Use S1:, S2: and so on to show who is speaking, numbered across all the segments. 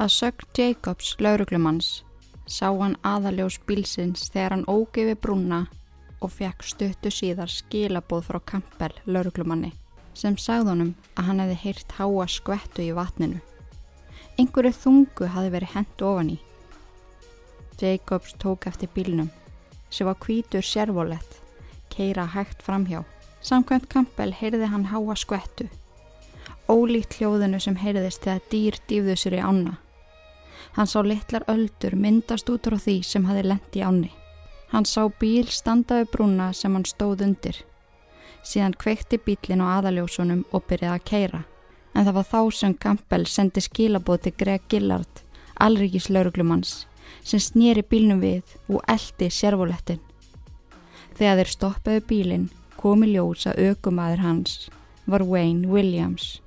S1: Að sögn Jacobs lauruglumanns sá hann aðaljós bílsins þegar hann ógefi brúna og fekk stuttu síðar skilaboð frá Campbell lauruglumanni sem sagði honum að hann hefði heyrt háa skvettu í vatninu. Einhverju þungu hafi verið hendt ofan í. Jacobs tók eftir bílnum sem var kvítur sérvolett, keira hægt framhjá. Samkvæmt Campbell heyrði hann háa skvettu. Ólíkt hljóðinu sem heyrðist þegar dýr dýfðu sér í ána. Hann sá litlar öldur myndast út frá því sem hafi lendi áni. Hann sá bíl standaði brúna sem hann stóð undir. Síðan kveikti bílinn á aðaljósunum og byrjaði að keira. En það var þá sem Campbell sendi skilabóð til Greg Gillard, alrikis lauruglumanns, sem snýri bílnum við og eldi sérvolettin. Þegar þeir stoppaðu bílinn komi ljós að aukumæður hans var Wayne Williams.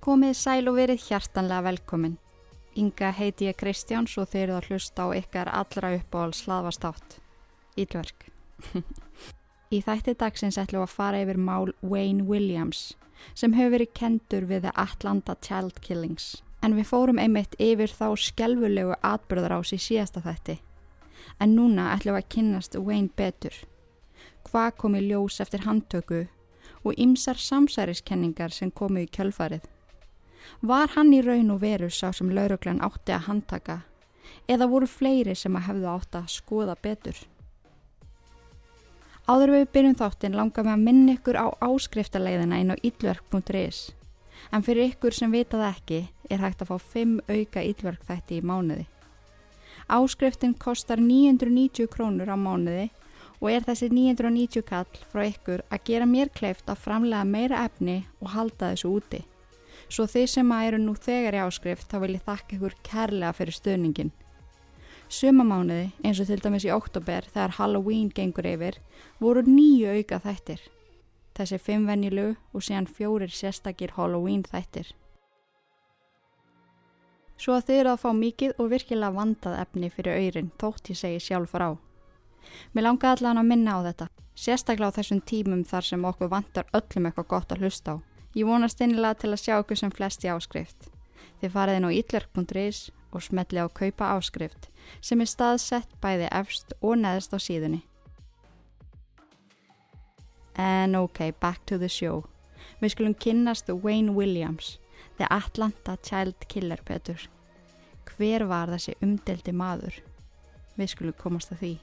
S1: Komið sæl og verið hjartanlega velkomin. Inga heiti ég Kristjáns og þeir eru að hlusta á ykkar allra uppáhald slaðvastátt. Ílverk. Í þætti dagsins ætlum við að fara yfir mál Wayne Williams sem hefur verið kendur við The Atlanta Child Killings. En við fórum einmitt yfir þá skelvulegu atbyrðar ás í síðasta þætti. En núna ætlum við að kynnast Wayne betur. Hvað kom í ljós eftir handtöku og ymsar samsæriskenningar sem komu í kjölfarið. Var hann í raun og veru sá sem lauruglan átti að handtaka eða voru fleiri sem að hefðu átti að skoða betur? Áður við byrjum þáttinn langar við að minna ykkur á áskriftaleiðina inn á illverk.is en fyrir ykkur sem vitað ekki er hægt að fá 5 auka illverk þætti í mánuði. Áskriftin kostar 990 krónur á mánuði og er þessi 990 kall frá ykkur að gera mér kleift að framlega meira efni og halda þessu úti. Svo þeir sem að eru nú þegar í áskrift þá vil ég þakka ykkur kærlega fyrir stöðningin. Sumamánuði eins og til dæmis í oktober þegar Halloween gengur yfir voru nýju auka þættir. Þessi fimm vennilu og síðan fjórir sérstakir Halloween þættir. Svo að eru að fá mikið og virkilega vandað efni fyrir öyrin þótt ég segi sjálf frá. Mér langaði allan að minna á þetta, sérstaklega á þessum tímum þar sem okkur vantar öllum eitthvað gott að hlusta á. Ég vonast einnilega til að sjá okkur sem flest í áskrift. Þið farið inn á itlerk.is og smetli á kaupa áskrift sem er staðsett bæði efst og neðst á síðunni. En ok, back to the show. Við skulum kynnast Wayne Williams, the Atlanta Child Killer Petur. Hver var þessi umdeldi maður? Við skulum komast að því.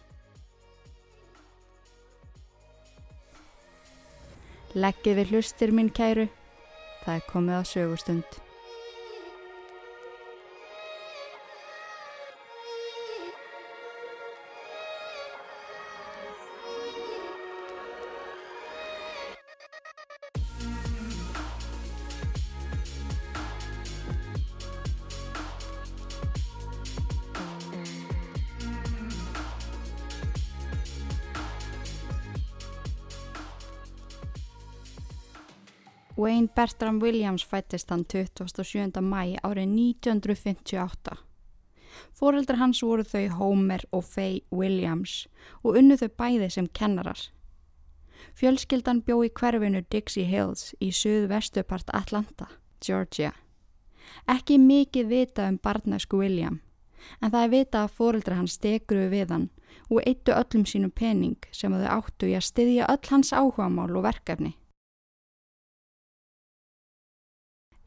S1: Leggið við hlustir minn kæru, það er komið á sögustund. Bertram Williams fættist hann 27. mæ árið 1958. Fóreldrar hans voru þau Homer og Faye Williams og unnu þau bæði sem kennarar. Fjölskyldan bjó í hverfinu Dixie Hills í suðvestupart Atlanta, Georgia. Ekki mikið vita um barnæsku William, en það er vita að fóreldrar hans stegruðu við hann og eittu öllum sínum pening sem þau áttu í að styðja öll hans áhugamál og verkefni.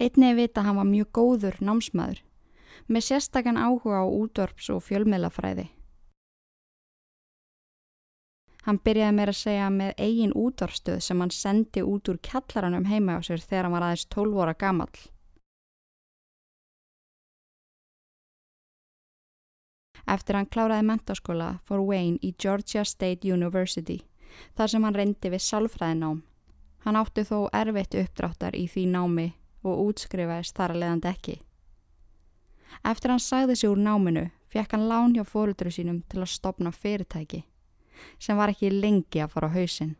S1: Einnig vita hann var mjög góður námsmaður, með sérstakann áhuga á útvarps og fjölmiðlafræði. Hann byrjaði meira að segja með eigin útvarpstöð sem hann sendi út úr kjallaranum heima á sér þegar hann var aðeins 12 óra gamall. Eftir hann kláraði mentaskóla fór Wayne í Georgia State University þar sem hann reyndi við salfræðinám. Hann átti þó erfitt uppdráttar í því námi og útskrifaðist þar að leiðandi ekki. Eftir hann sagði sig úr náminu fekk hann lán hjá fóröldru sínum til að stopna fyrirtæki sem var ekki lengi að fara á hausin.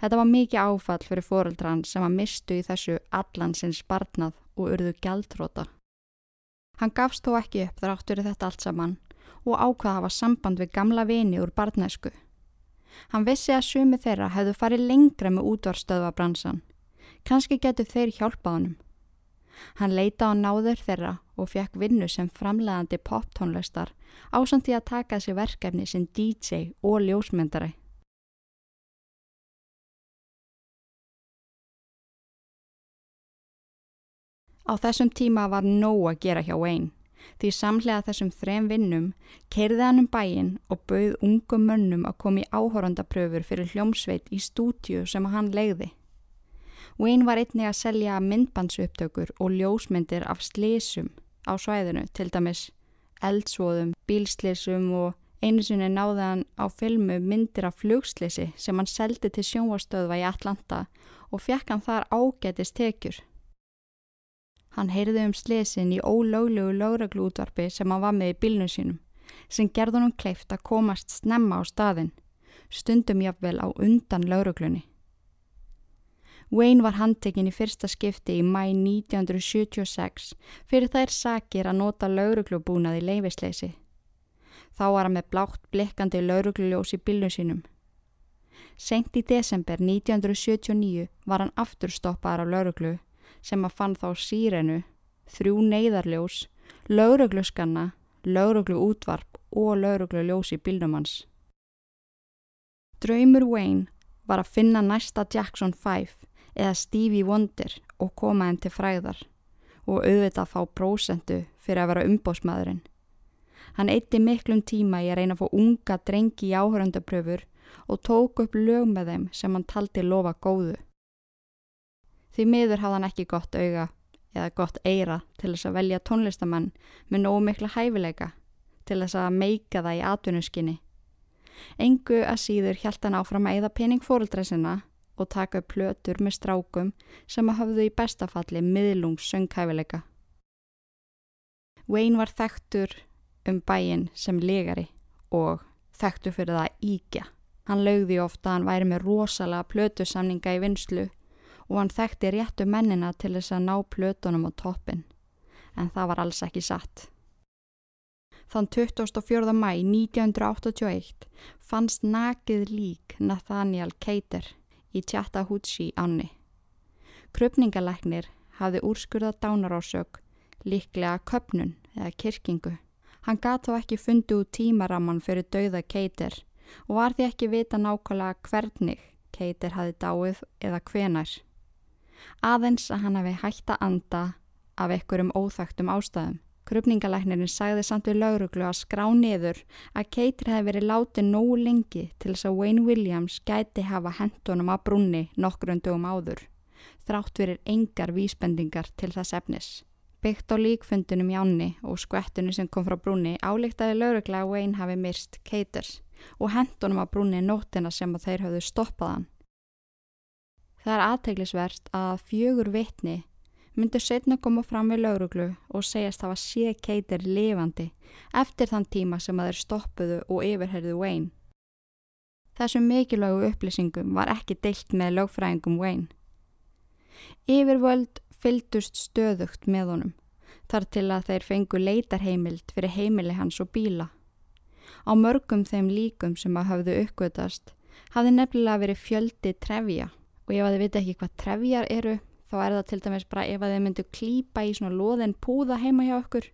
S1: Þetta var mikið áfall fyrir fóröldran sem að mistu í þessu allansins barnað og urðu gæltróta. Hann gafst þó ekki upp þar áttur þetta allt saman og ákvaða hafa samband við gamla vini úr barnæsku. Hann vissi að sumi þeirra hefðu farið lengra með útvarstöðvabransan. Kanski getur þeir hjálpað honum. Hann leita á náður þeirra og fekk vinnu sem framlegandi poptónlistar ásandi að taka sér verkefni sem DJ og ljósmyndari. Á þessum tíma var nóg að gera hjá einn því samlega þessum þrem vinnum keirði hann um bæin og bauð ungum mönnum að koma í áhórandapröfur fyrir hljómsveit í stúdju sem hann legði. Wayne var einnig að selja myndbansuptökur og ljósmyndir af slísum á svæðinu, til dæmis eldsvoðum, bílslísum og einu sinni náði hann á filmu myndir af flugslísi sem hann seldi til sjónvastöðva í Atlanta og fekk hann þar ágætist tekjur. Hann heyrði um slesin í ólöglegu lögregluútvarpi sem hann var með í bílnu sínum, sem hann kleift að komast snemma á staðin, stundum jáfnvel á undan lögreglunni. Wayne var handtekinn í fyrsta skipti í mæ 1976 fyrir þær sakir að nota lauruglubúnað í leifisleysi. Þá var hann með blátt blikkandi laurugluljós í bílnu sínum. Sent í desember 1979 var hann aftur stoppaðar á lauruglu sem að fann þá sírenu, þrjú neyðarljós, laurugluskanna, laurugluútvarp og laurugluljós í bílnum hans. Draumur Wayne var að finna næsta Jackson 5 eða Stevie Wonder og koma henn til fræðar og auðvitað fá prósendu fyrir að vera umbósmaðurinn. Hann eitti miklum tíma í að reyna að fá unga drengi í áhöröndapröfur og tók upp lög með þeim sem hann taldi lofa góðu. Því miður hafði hann ekki gott auga eða gott eira til þess að velja tónlistamann með nógu mikla hæfileika til þess að meika það í atvinnuskinni. Engu að síður hjælt hann áfram að eða pening fóröldra sinna og taka upp plötur með strákum sem að hafðu í bestafalli miðlungs sönghæfileika. Wayne var þekktur um bæin sem legari og þekktur fyrir það íkja. Hann lögði ofta að hann væri með rosalega plötusamninga í vinslu og hann þekkti réttu mennina til þess að ná plötunum á toppin, en það var alls ekki satt. Þann 24. mæ 1981 fannst nakið lík Nathaniel Cater í Chattahoochee ánni. Krupningalæknir hafði úrskurðað dánarásök, líklega köpnun eða kirkingu. Hann gat þó ekki fundið út tímaraman fyrir dauða Keiter og var því ekki vita nákvæmlega hvernig Keiter hafi dáið eða hvenar. Aðeins að hann hafi hægt að anda af einhverjum óþægtum ástæðum. Krupningalæknirinn sagði samt við lauruglu að skrá niður að Keitri hefði verið látið nógu lengi til þess að Wayne Williams gæti hafa hendunum að brunni nokkrundum áður, þrátt verir engar vísbendingar til þess efnis. Byggt á líkfundunum í ánni og skvettinu sem kom frá brunni álíktaði laurugla að Wayne hafi myrst Keiters og hendunum að brunni nótina sem að þeir hafðu stoppaðan. Það er aðteglisverst að fjögur vitni myndur setna koma fram við lauruglu og segjast hafa sé Keitir lifandi eftir þann tíma sem að þeir stoppuðu og yfirherðu Wayne. Þessum mikilvægu upplýsingum var ekki deilt með lögfræðingum Wayne. Yfirvöld fyldust stöðugt með honum þar til að þeir fengu leitarheimild fyrir heimili hans og bíla. Á mörgum þeim líkum sem að hafðu uppgötast hafði nefnilega verið fjöldi trefja og að þið viti ekki hvað trefjar eru þá er það til dæmis bara ef að þið myndu klýpa í svona loðin púða heima hjá okkur.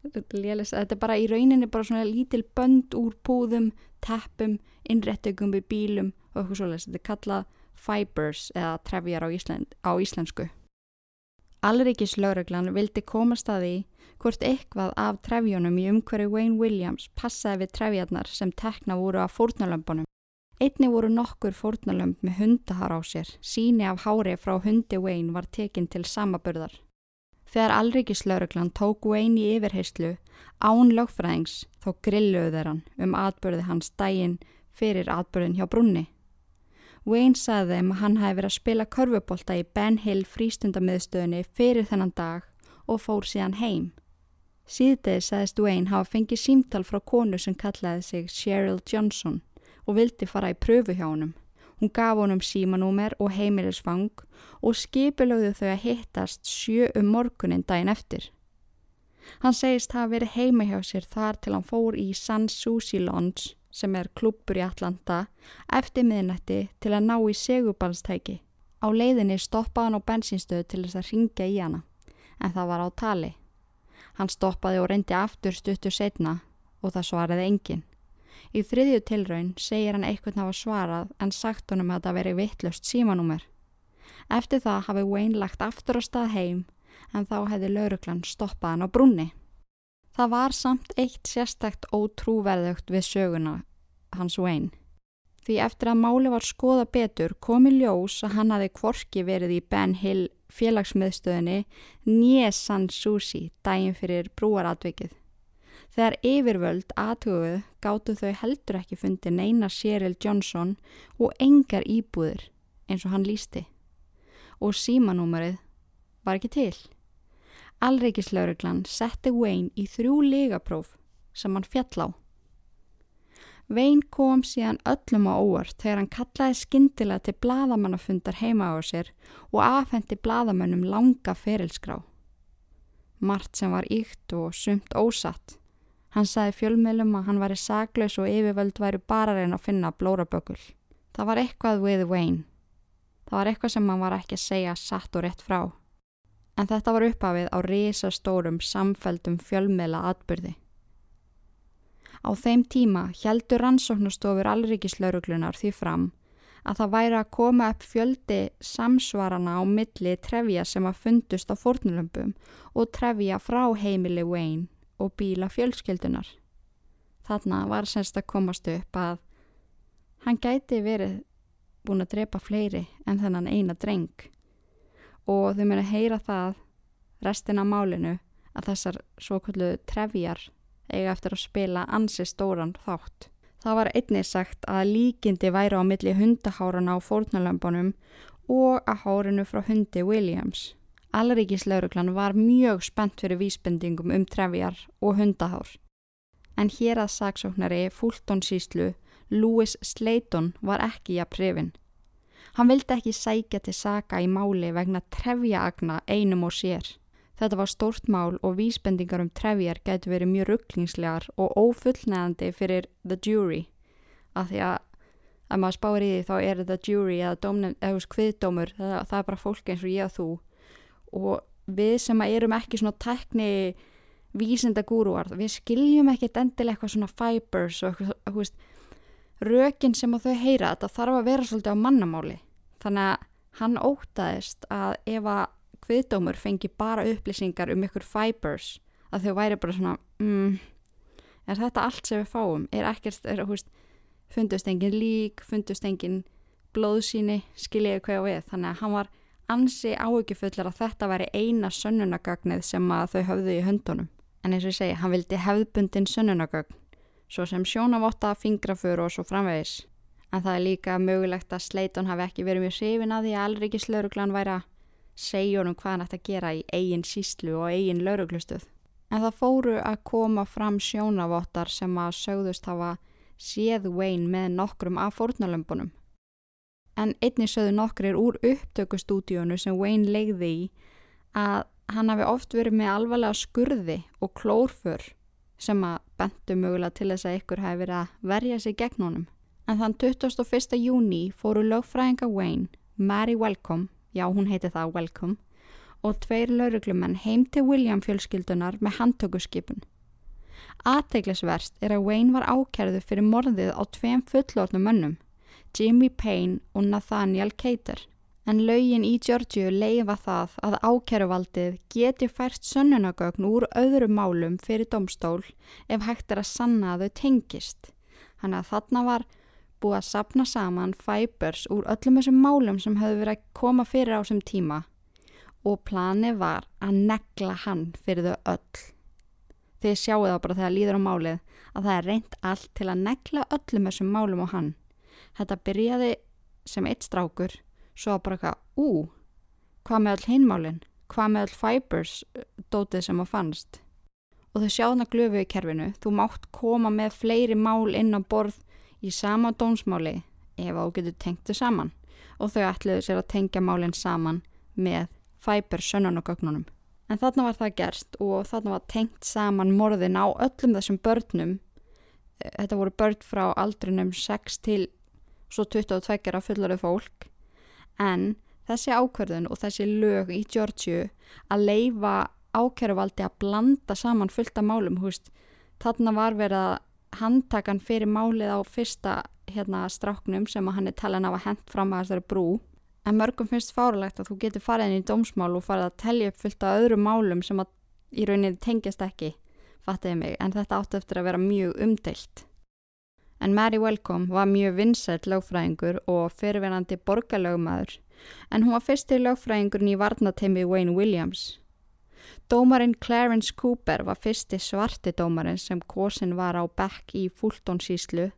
S1: Þetta er bara í rauninni bara svona lítil bönd úr púðum, teppum innrættökum við bílum og eitthvað svolítið, þetta er kallað fibers eða trefjar á, Ísland, á íslensku. Alrikis lauruglan vildi komast að því hvort eitthvað af trefjónum í umhverju Wayne Williams passaði við trefjarnar sem tekna voru af fórnalömpunum Einni voru nokkur fórnalömp með hundahar á sér, síni af hári frá hundi Wayne var tekinn til samaburðar. Þegar Alrikislauruglan tók Wayne í yfirheyslu án lögfræðings þó grilluðu þeirran um atbyrði hans dægin fyrir atbyrðin hjá brunni. Wayne sagði þeim að hann hefði verið að spila körfubólta í Ben Hill frístundamiðstöðinni fyrir þennan dag og fór síðan heim. Síðdegi sagðist Wayne hafa fengið símtal frá konu sem kallaði sig Cheryl Johnson og vildi fara í pröfu hjá honum. Hún gaf honum símanúmer og heimilisfang og skipilögðu þau að hittast sjö um morgunin daginn eftir. Hann segist hafa verið heima hjá sér þar til hann fór í San Susi Lounge sem er klubbur í Atlanta eftir miðnætti til að ná í segubalstæki. Á leiðinni stoppaði hann á bensinstöðu til þess að ringja í hana en það var á tali. Hann stoppaði og reyndi aftur stuttur setna og það svaraði engin. Í þriðju tilraun segir hann eitthvað hafa svarað en sagt honum að það veri vittlust símanúmer. Eftir það hafi Wayne lagt aftur á stað heim en þá hefði lauruglan stoppað hann á brunni. Það var samt eitt sérstakt ótrúverðugt við söguna hans Wayne. Því eftir að máli var skoða betur komi ljós að hann hafi kvorki verið í Ben Hill félagsmiðstöðinni Njesan Susi daginn fyrir brúaratvikið. Þegar yfirvöld aðtöguð gáttu þau heldur ekki fundi neina Cheryl Johnson og engar íbúðir eins og hann lísti. Og símanúmerið var ekki til. Alreikislauruglan setti Wayne í þrjú ligapróf sem hann fjall á. Wayne kom síðan öllum á óvart þegar hann kallaði skindilega til bladamannafundar heima á sér og afhendi bladamannum langa ferilskrá. Mart sem var ykt og sumt ósatt. Hann sagði fjölmjölum að hann væri saklaus og yfirvöld væri bara reyna að finna blórabökul. Það var eitthvað við Wayne. Það var eitthvað sem hann var ekki að segja satt og rétt frá en þetta var upphafið á risastórum samfældum fjölmela atbyrði. Á þeim tíma heldur rannsóknustofur allrikislauruglunar því fram að það væri að koma upp fjöldi samsvarana á milli trefja sem að fundust á fornulömpum og trefja frá heimili Wayne og bíla fjölskyldunar. Þarna var semst að komast upp að hann gæti verið búin að drepa fleiri en þennan eina dreng og þau mér að heyra það restin af málinu að þessar svokvöldu trefjar eiga eftir að spila ansi stóran þátt. Það var einnig sagt að líkindi væri á milli hundahárana á fórnalömpunum og að hárinu frá hundi Williams. Allaríkislauruglan var mjög spennt fyrir vísbendingum um trefjar og hundahár. En hér að saksóknari Fulton síslu Louis Slayton var ekki að prifin. Hann vildi ekki sækja til saka í máli vegna trefjaagna einum og sér. Þetta var stórt mál og vísbendingar um trefjar gætu verið mjög rugglingslegar og ófullnæðandi fyrir the jury. Af því að að maður spáir í því þá er the jury eða, eða hviðdómur, það, það er bara fólk eins og ég og þú. Og við sem erum ekki svona tekni vísinda gúruar, við skiljum ekkert endilega eitthvað svona fibers og eitthvað, þú veist, rökin sem að þau heyra þetta þarf að vera svolítið á mannamáli. Þannig að hann ótaðist að ef að hviðdómur fengi bara upplýsingar um ykkur fibers að þau væri bara svona mm, er þetta allt sem við fáum? Er ekkert, er, húst, fundust engin lík fundust engin blóðsíni skiljiði hvað við? Þannig að hann var ansi áökjufullar að þetta væri eina sönnunagagnið sem að þau höfðu í höndunum en eins og ég segi, hann vildi hefðbundin sönnunagagn svo sem sjónavotta, fingrafur og svo framvegis. En það er líka mögulegt að Sleiton hafi ekki verið mjög sefin að því að allriki slauruglan væri að segja honum hvað hann ætti að gera í eigin síslu og eigin lauruglustuð. En það fóru að koma fram sjónavottar sem að sögðust hafa séð Wayne með nokkrum af fórnalömpunum. En einni sögðu nokkrir úr upptökustúdíunu sem Wayne legði í að hann hafi oft verið með alvarlega skurði og klórfur sem að bentu mögulega til þess að ykkur hafi verið að verja sig gegn honum. En þann 21. júni fóru lögfræðinga Wayne, Mary Welcome, já hún heiti það Welcome, og tveir lauruglumenn heim til William fjölskyldunar með handtökuskipun. Aðteglisverst er að Wayne var ákjærðu fyrir morðið á tveim fullornum mönnum, Jimmy Payne og Nathaniel Cater en laugin í Georgiu leifa það að ákæruvaldið geti fært sönnunagögn úr öðrum málum fyrir domstól ef hægt er að sanna að þau tengist. Þannig að þarna var búið að sapna saman fibers úr öllum þessum málum sem höfðu verið að koma fyrir á þessum tíma og plani var að negla hann fyrir þau öll. Þið sjáu þá bara þegar líður á málið að það er reynd allt til að negla öllum þessum málum á hann. Þetta byrjaði sem eitt strákur svo bara eitthvað, ú, hvað með all hinmálinn, hvað með all fibers uh, dótið sem að fannst. Og þau sjáðna glöfu í kerfinu, þú mátt koma með fleiri mál inn á borð í sama dónsmáli ef þú getur tengt þau saman og þau ætluðu sér að tengja málinn saman með fibers sönnunogögnunum. En þarna var það gerst og þarna var tengt saman morðin á öllum þessum börnum. Þetta voru börn frá aldrinum 6 til svo 22 af fullorðið fólk. En þessi ákverðun og þessi lög í Georgiu að leifa ákjæruvaldi að blanda saman fullt af málum, húst, þarna var verið að handtakan fyrir málið á fyrsta hérna stráknum sem að hann er talin af að hent fram að þessari brú. En mörgum finnst fárlegt að þú getur farið inn í dómsmál og farið að tellja upp fullt af öðrum málum sem að í rauninni tengjast ekki fattiði mig, en þetta átti eftir að vera mjög umdeilt en Mary Welcome var mjög vinsætt lögfræðingur og fyrirverandi borgarlögumæður en hún var fyrsti lögfræðingurinn í varnateimi Wayne Williams Dómarinn Clarence Cooper var fyrsti svarti dómarinn sem kosin var á bekk í Fultonsíslu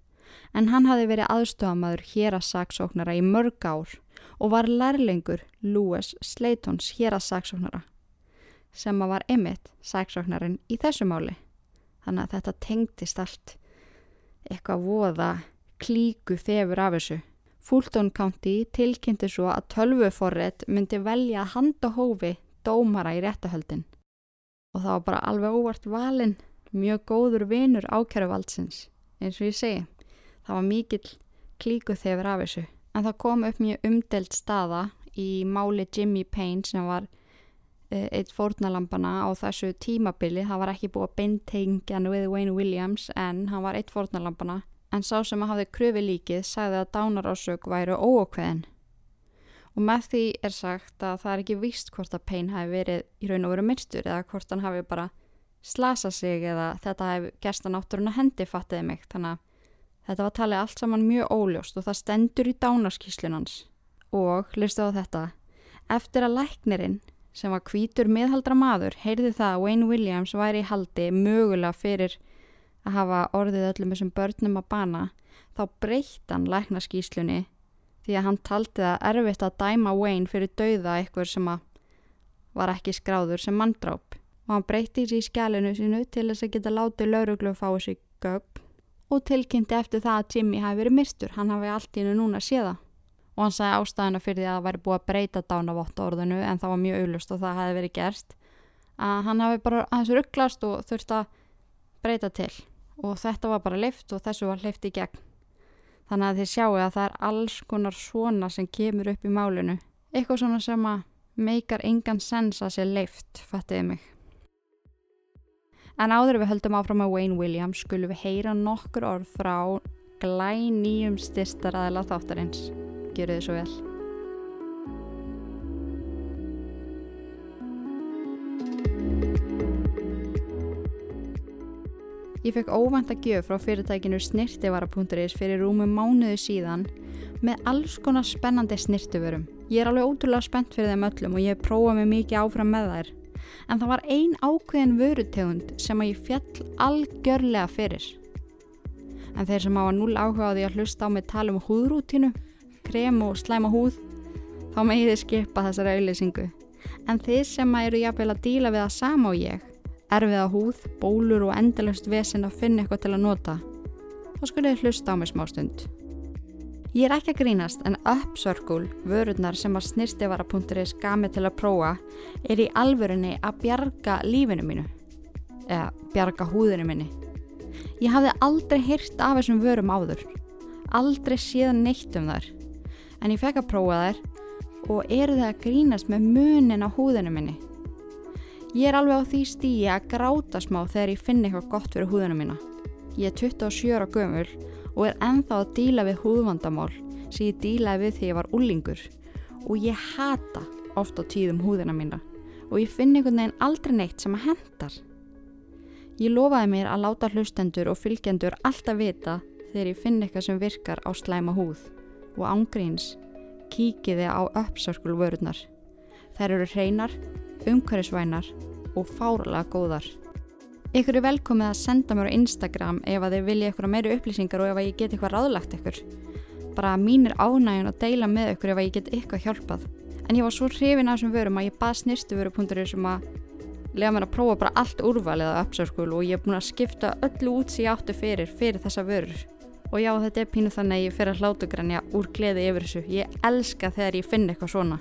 S1: en hann hafi verið aðstofamaður hérasaksóknara í mörg ár og var lærlingur Louis Slaytons hérasaksóknara sem var emitt saksóknarinn í þessu máli. Þannig að þetta tengtist allt eitthvað voða klíku þefur af þessu. Fulton County tilkynnti svo að tölvuforrið myndi velja að handa hófi dómara í réttahöldin og það var bara alveg óvart valin mjög góður vinur ákjæruvaldsins eins og ég segi. Það var mikill klíku þegar af þessu. En það kom upp mjög umdelt staða í máli Jimmy Payne sem var eitt fórnalampana á þessu tímabili. Það var ekki búið að beintengjan við Wayne Williams en hann var eitt fórnalampana en sá sem að hafði kröfi líkið sagði að dánarásök væru óokveðin og með því er sagt að það er ekki vist hvort að Payne hafi verið í raun og veru myrstur eða hvort hann hafi bara slasað sig eða þetta hafi gæst að náttúruna hendi fattiði mig. Þannig að þetta var talið allt saman mjög óljóst og það stendur í dánarskíslunans og listu á þetta eftir að læknirinn sem var kvítur miðhaldra maður heyrði það að Wayne Williams væri í haldi mögulega fyrir að hafa orðið öllum þessum börnum að bana þá breyttan læknarskíslunni því að hann taldi það erfitt að dæma Wayne fyrir dauða eitthvað sem var ekki skráður sem manndráp. Og hann breytti sér í skjælinu sínu til þess að geta látið lauruglu að fá þessi gögn og tilkynnti eftir það að Jimmy hafi verið mistur, hann hafi allt í hennu núna séða og hann sagði ástæðina fyrir því að það væri búið að breyta dánavott orðinu en það var mjög auðlust og það hafi verið gerst að hann hafi bara aðeins rugglast og þurfti að breyta til og þetta var bara lift og þessu var lift í gegn Þannig að þið sjáu að það er alls konar svona sem kemur upp í málinu. Eitthvað svona sem að meikar engan sens að sé leift, fattiði mig. En áður við höldum áfram að Wayne Williams skulum við heyra nokkur orð frá glæ nýjum styrstar aðla þáttarins. Gjör þið svo vel. Ég fekk óvænt að gjöf frá fyrirtækinu snirtivara.is fyrir rúmum mánuðu síðan með alls konar spennandi snirtivörum. Ég er alveg ótrúlega spennt fyrir þeim öllum og ég hef prófað mig mikið áfram með þær. En það var ein ákveðin vörutegund sem að ég fjall algjörlega fyrir. En þeir sem hafa núl áhuga á því að hlusta á mig tala um húðrútinu, krem og slæma húð, þá megið þið skipa þessari auðlýsingu. En þeir sem eru jafnvel að díla við það sama og ég erfiða húð, bólur og endalust vesen að finna eitthvað til að nota, þá skulle þið hlusta á mig smá stund. Ég er ekki að grínast en Upcircle, vörurnar sem að snirtifara.is gaf mig til að prófa, er í alvörunni að bjarga lífinu mínu, eða bjarga húðinu minni. Ég hafði aldrei hýrt af þessum vörum áður, aldrei séð neitt um þar, en ég fekk að prófa þær og eru það að grínast með munin á húðinu minni. Ég er alveg á því stíi að gráta smá þegar ég finn eitthvað gott fyrir húðuna mína. Ég er 27 ára gömul og er enþá að díla við húðvandamál sem ég dílaði við þegar ég var ullingur og ég hata oft á tíðum húðina mína og ég finn einhvern veginn aldrei neitt sem að hendar. Ég lofaði mér að láta hlustendur og fylgjendur alltaf vita þegar ég finn eitthvað sem virkar á slæma húð og ángríns kíkiði á uppsörkul vörurnar. Þær eru hreinar umhverfisvænar og fárlega góðar. Ykkur er velkomið að senda mér á Instagram ef að þið vilja ykkur meiri upplýsingar og ef að ég get eitthvað ráðlagt ykkur. Bara mín er ánægjun að deila með ykkur ef að ég get eitthvað hjálpað. En ég var svo hrifin af þessum vörum að ég bað snirstuvöru.ir sem að lega mér að prófa bara allt úrvalið að uppsörskul og ég er búin að skipta öllu út sem ég áttu fyrir, fyrir þessa vörur. Og já, þetta er pínu þannig að ég fyrir að hlátugrænja úr gleði yfir þessu. Ég elska þegar ég finn eitthvað svona.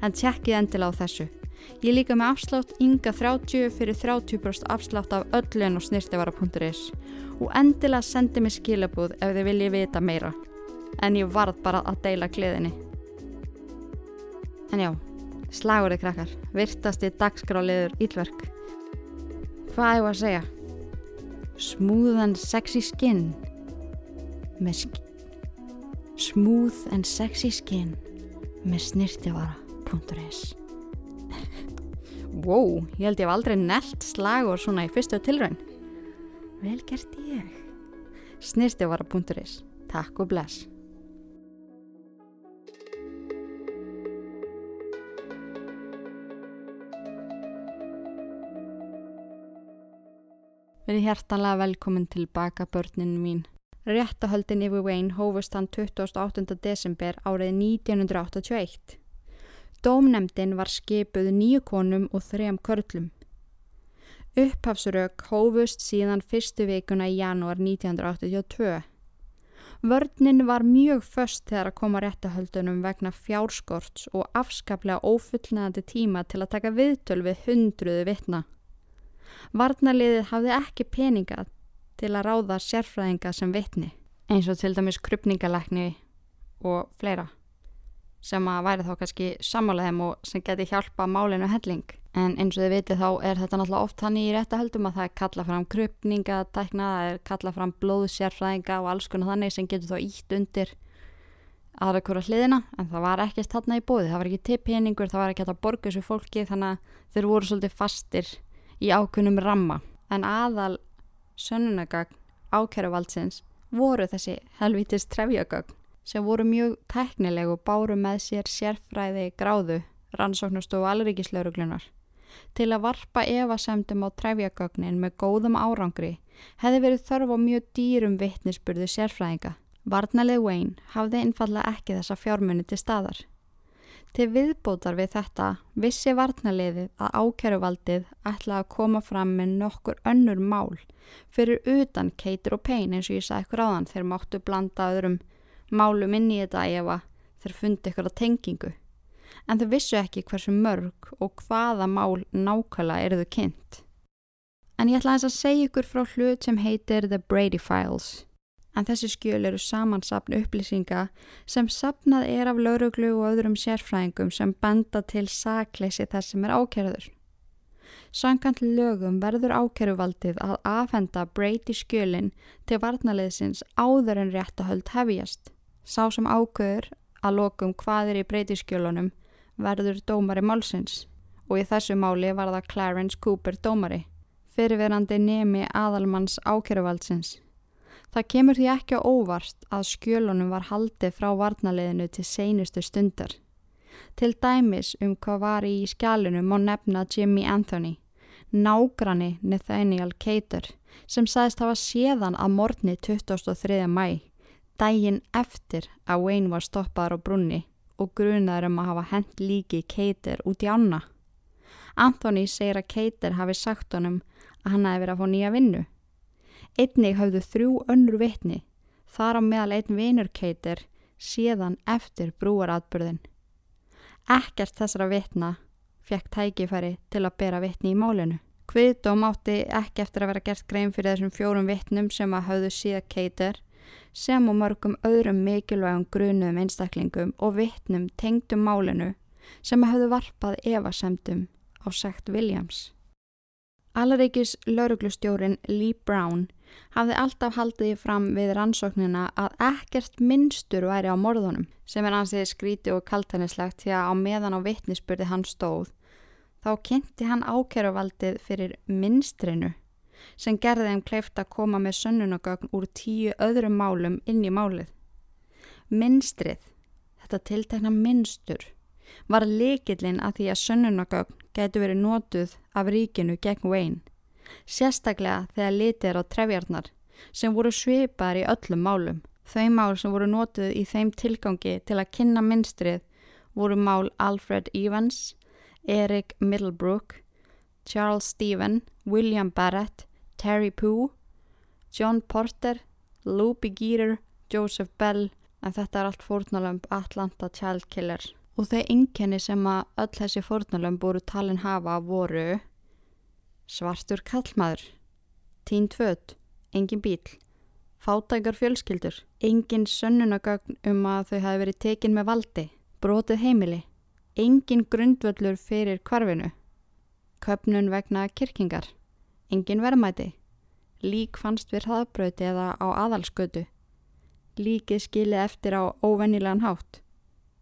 S1: En tjekkið endil á þessu. Ég líka með afslátt ynga 30 fyrir 30% afslátt af öllun og snirtivara.is og endilega sendi mig skilabúð ef þið viljið vita meira. En ég varð bara að deila gleðinni. En já, slagurði krakkar, virtasti dagskráliður ílverk. Hvað það að segja? And sexy skin með Smooth and sexy skin með snirtivara.is Wow, ég held ég hef aldrei nelt slagur svona í fyrstu tilraun. Vel gert ég. Snirtivara.is Takk og bless. Verið hjertanlega velkomin tilbaka börnin mín. Réttahöldin yfir Wayne hófust hann 28. desember árið 1981. Dómnemdin var skipuð nýju konum og þrejum körlum. Upphafsrauk hófust síðan fyrstu vikuna í janúar 1982. Vörninn var mjög först þegar að koma réttahöldunum vegna fjárskorts og afskaplega ófullnaðandi tíma til að taka viðtöl við hundruðu vittna. Varnaliðið hafði ekki peninga til að ráða sérfræðinga sem vittni, eins og til dæmis krypningalækni og fleira, sem að væri þá kannski sammálaðum og sem geti hjálpa málinu helling. En eins og þið vitið þá er þetta náttúrulega oft hann í réttahöldum að það er kalla fram krypningatækna, það er kalla fram blóðsérfræðinga og alls konar þannig sem getur þá ítt undir aðra hverja hliðina en það var ekkert þarna í bóði, það var ekki til peningur, það var ekki að borga þessu fólki þannig að þeir voru svolítið fastir í ákunum ramma en aðal sönnunagagn ákæruvaldsins voru þessi helvítist trefjagagn sem voru mjög teknileg og báru með sér sérfræði gráðu rannsóknustofu alríkislauruglunar. Til að varpa evasemdum á trefjagagnin með góðum árangri hefði verið þörf á mjög dýrum vittnisspurðu sérfræðinga. Varnalið Wayne hafði einfallega ekki þessa fjármunni til staðar. Til viðbótar við þetta vissi varnaliðið að ákjæruvaldið ætlaði að koma fram með nokkur önnur mál fyrir utan Keitir og Payne eins og ég sagði ykkur áðan þeir máttu blanda öðrum málum inn í þetta ef að þeir fundi ykkur á tengingu. En þau vissu ekki hversu mörg og hvaða mál nákvæmlega eru þau kynnt. En ég ætla að segja ykkur frá hlut sem heitir The Brady Files en þessi skjöl eru samansapn upplýsinga sem sapnað er af lauruglu og öðrum sérfræðingum sem benda til sakleysi þess sem er ákjörður. Sankant lögum verður ákjöruvaldið að afhenda breyti skjölinn til varnaliðsins áður en réttahöld hefjast. Sá sem ákjör að lokum hvað er í breyti skjölunum verður dómari málsins og í þessu máli var það Clarence Cooper dómari, fyrirverandi nemi aðalmanns ákjöruvaldsins. Það kemur því ekki á óvart að skjölunum var haldið frá varnaliðinu til seinustu stundar. Til dæmis um hvað var í skjálunum má nefna Jimmy Anthony, nágrani Nathaniel Cater, sem sagðist hafa séðan að morgni 23. mæ, dægin eftir að Wayne var stoppaður á brunni og grunaður um að hafa hent líki Cater út í ána. Anthony segir að Cater hafi sagt honum að hann hefði verið að fá nýja vinnu. Einnig hafðu þrjú önnur vitni, þar á meðal einn vinurkeitir, síðan eftir brúaratburðin. Ekkert þessara vitna fekk tækifæri til að bera vitni í málinu. Kviðdóm átti ekki eftir að vera gert grein fyrir þessum fjórum vitnum sem að hafðu síða keitir, sem og mörgum öðrum mikilvægum grunum einstaklingum og vitnum tengdum málinu sem hafðu varpað evasemdum á sekt Williams. Allaríkis lauruglustjórin Lee Brown hafði alltaf haldið fram við rannsóknina að ekkert minnstur væri á morðunum sem er ansið skríti og kaltanislegt því að á meðan á vittnisspurði hann stóð þá kynnti hann ákeruvaldið fyrir minnstrinu sem gerði þeim kleift að koma með sönnunagögn úr tíu öðrum málum inn í málið. Minnstrið, þetta tiltekna minnstur, var likillin að því að sönnunagögn gætu verið nótuð af ríkinu gegn Wayne sérstaklega þegar litið er á trefjarnar sem voru svipar í öllum málum. Þau mál sem voru nótuð í þeim tilgangi til að kynna minstrið voru mál Alfred Evans, Eric Middlebrook, Charles Stephen, William Barrett, Terry Pooh, John Porter, Lou Begeeter, Joseph Bell en þetta er allt fórnalömp Atlanta Child Killer Og þau einkenni sem að öll þessi fórnalöfum búru talin hafa voru svartur kallmaður, tínt född, engin bíl, fátækar fjölskyldur, engin sönnunagögn um að þau hafi verið tekin með valdi, brotið heimili, engin grundvöllur fyrir kvarfinu, köpnun vegna kirkingar, engin verðmæti, lík fannst við hraðbröti eða á aðalskötu, líkið skilið eftir á óvennilegan hátt,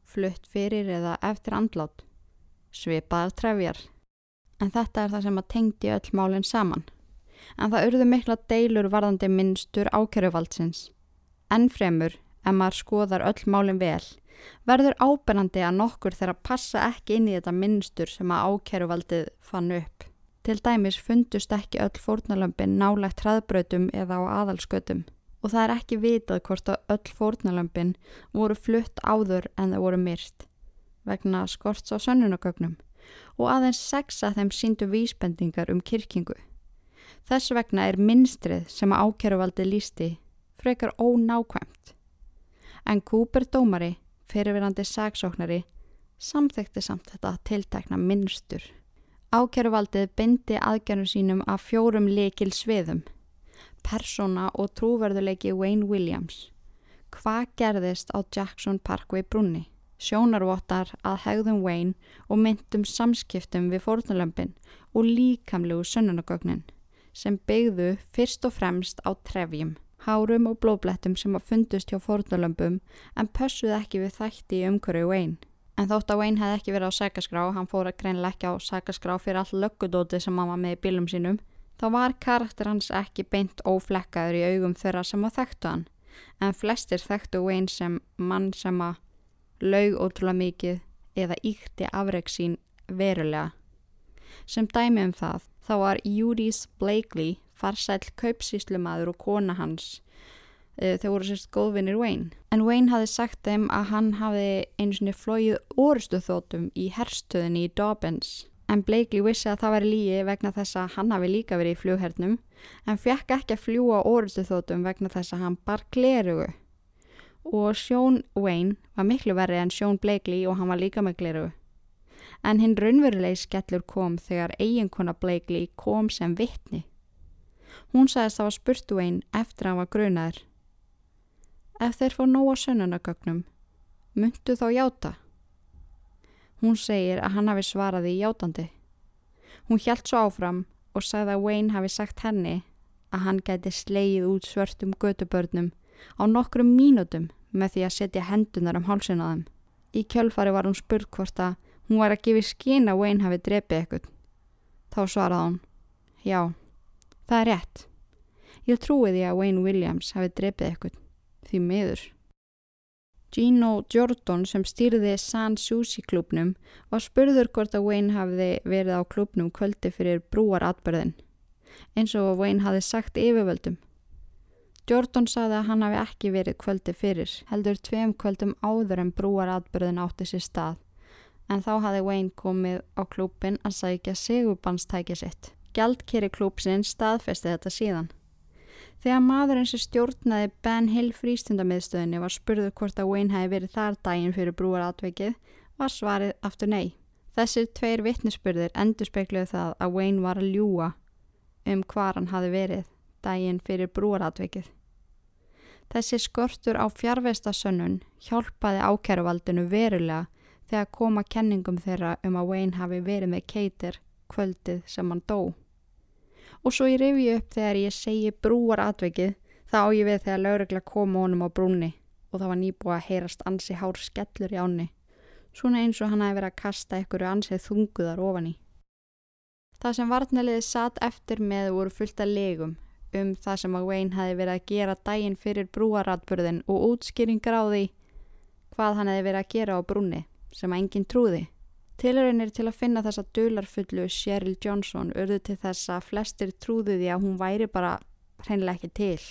S1: flutt fyrir eða eftir andlát, svipaðar trefjar. En þetta er það sem að tengdi öll málinn saman. En það urðu mikla deilur varðandi minnstur ákjæruvaldsins. Ennfremur, ef maður skoðar öll málinn vel, verður ábyrnandi að nokkur þeirra passa ekki inn í þetta minnstur sem að ákjæruvaldið fann upp. Til dæmis fundust ekki öll fórnalömpin nálegt hraðbrötum eða á aðalskötum og það er ekki vitað hvort að öll fórnalömpin voru flutt áður en það voru myrt vegna skorts á sönnunagögnum og aðeins sexa þeim síndu vísbendingar um kirkingu. Þess vegna er minnstrið sem að ákjæruvaldi lísti frekar ónákvæmt. En Cooper dómari, fyrirverandi sagsóknari, samþekti samt þetta tiltekna minnstur. Ákjæruvaldið bindi aðgerðum sínum af fjórum lekil sviðum persóna og trúverðuleiki Wayne Williams. Hvað gerðist á Jackson Parkway brunni? Sjónarvottar að hegðum Wayne og myndum samskiptum við fórnulömpin og líkamlegu sönnunagögnin sem byggðu fyrst og fremst á trefjum, hárum og blóblettum sem að fundust hjá fórnulömpum en pössuð ekki við þætti umhverju Wayne. En þótt að Wayne hefði ekki verið á sækaskrá, hann fór að greinlega ekki á sækaskrá fyrir all löggudóti sem hann var með í bílum sínum þá var karakter hans ekki beint óflekkaður í augum þeirra sem að þekktu hann, en flestir þekktu Wayne sem mann sem að laug ótrúlega mikið eða íkti afreg sín verulega. Sem dæmi um það, þá var Júris Blakely farsæl kaupsíslumadur og kona hans e, þau voru sérst góðvinnir Wayne. En Wayne hafi sagt þeim að hann hafi einu svoni flóið orustu þótum í herstöðinni í Dobbins en Blakely vissi að það væri lígi vegna þess að hann hafi líka verið í flughernum en fekk ekki að fljúa orustu þótum vegna þess að hann bar glerugu og Sjón Wayne var miklu verri en Sjón Blakely og hann var líka með glerugu. En hinn raunverulegi skellur kom þegar eiginkona Blakely kom sem vittni. Hún sagðist að það var spurt Wayne eftir að hann var grunaður. Ef þeir fór nóga sönnunagögnum, myndu þá játa? Hún segir að hann hafi svaraði í játandi. Hún hjælt svo áfram og sagði að Wayne hafi sagt henni að hann gæti sleið út svörtum gödubörnum á nokkrum mínútum með því að setja hendunar um hálsun á þeim. Í kjölfari var hún spurð hvort að hún var að gefa skina að Wayne hafi drepið eitthvað. Þá svaraði hún, já, það er rétt. Ég trúi því að Wayne Williams hafi drepið eitthvað, því miður. Gino Jordan sem stýrði San Susi klubnum var spurður hvort að Wayne hafði verið á klubnum kvöldi fyrir brúaratbörðin eins og Wayne hafði sagt yfirvöldum. Jordan saði að hann hafi ekki verið kvöldi fyrir heldur tveim kvöldum áður en brúaratbörðin átti sér stað en þá hafði Wayne komið á klubin að sækja segubannstækja sitt. Gjaldkeri klubsinn staðfesti þetta síðan. Þegar maðurinn sem stjórnaði Ben Hill frístundamiðstöðinni var spurður hvort að Wayne hefði verið þar daginn fyrir brúaratveikið var svarið aftur nei. Þessir tveir vittnesspurðir endur spekluðu það að Wayne var að ljúa um hvar hann hafi verið daginn fyrir brúaratveikið. Þessi skortur á fjárveistasönnun hjálpaði ákæruvaldinu verulega þegar koma kenningum þeirra um að Wayne hafi verið með keitir kvöldið sem hann dó og svo ég revi upp þegar ég segi brúar atveikið þá á ég við þegar laurugla koma honum á brúnni og það var nýbúið að heyrast ansi hár skellur í áni svona eins og hann hefði verið að kasta einhverju ansið þunguðar ofan í. Það sem varnaliði satt eftir með voru fullt af legum um það sem að Wayne hefði verið að gera daginn fyrir brúaratburðin og útskýringar á því hvað hann hefði verið að gera á brúnni sem að enginn trúði. Tilurinnir til að finna þessa dularfullu Cheryl Johnson urðu til þess að flestir trúðu því að hún væri bara hreinlega ekki til.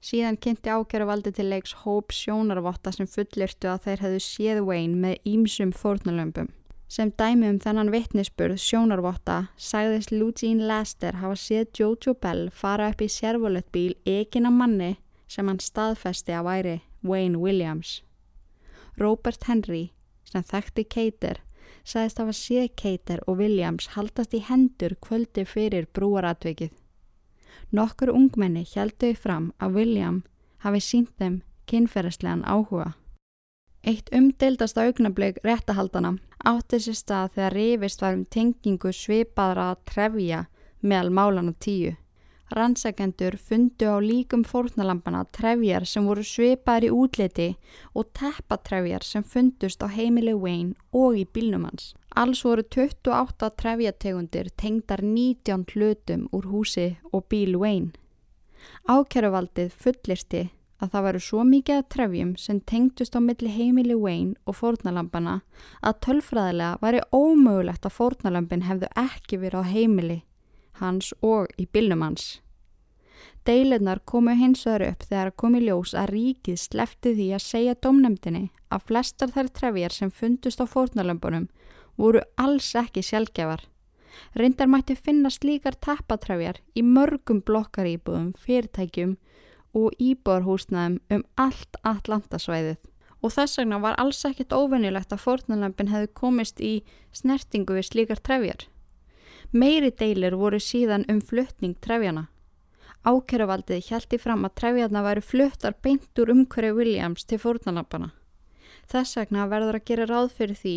S1: Síðan kynnti ákjæru valdi til leiks Hope sjónarvotta sem fullirtu að þeir hefðu séð Wayne með ímsum fórnulömpum. Sem dæmi um þennan vittnisspurð sjónarvotta sagðist Lútín Lester hafa séð Jojo Bell fara upp í sérvolettbíl ekina manni sem hann staðfesti að væri Wayne Williams. Robert Henry sem þekkti Keiter sagðist hafa séð Keiter og Williams haldast í hendur kvöldi fyrir brúaratvikið. Nokkur ungmenni helduði fram að William hafi sínt þeim kynferðislegan áhuga. Eitt umdeildast augnablik réttahaldana átti sér stað þegar rifist var um tengingu svipaðra að trefja meðal málana tíu. Rannsakendur fundu á líkum fórnalampana trefjar sem voru svipaðar í útliti og teppatrefjar sem fundust á heimili Wayne og í bílnum hans. Alls voru 28 trefjategundir tengdar 19 hlutum úr húsi og bíl Wayne. Ákjæruvaldið fullirti að það varu svo mikið að trefjum sem tengdust á milli heimili Wayne og fórnalampana að tölfræðilega væri ómögulegt að fórnalampin hefðu ekki verið á heimili hans og í bylnum hans. Deilunar komu hins vegar upp þegar komi ljós að ríkið slefti því að segja domnemdini að flestar þær trefjar sem fundust á fórnalömbunum voru alls ekki sjálfgefar. Reyndar mætti finna slíkar tappatrefjar í mörgum blokkaríbúðum, fyrirtækjum og íbúarhúsnaðum um allt Atlantasvæðið. Og þess vegna var alls ekkit óvinnilegt að fórnalömbin hefði komist í snertingu við slíkar trefjar. Meiri deilir voru síðan um fluttning trefjana. Ákeruvaldið hjælti fram að trefjarna væri fluttar beint úr umhverju Williams til fórnalampana. Þess vegna verður að gera ráð fyrir því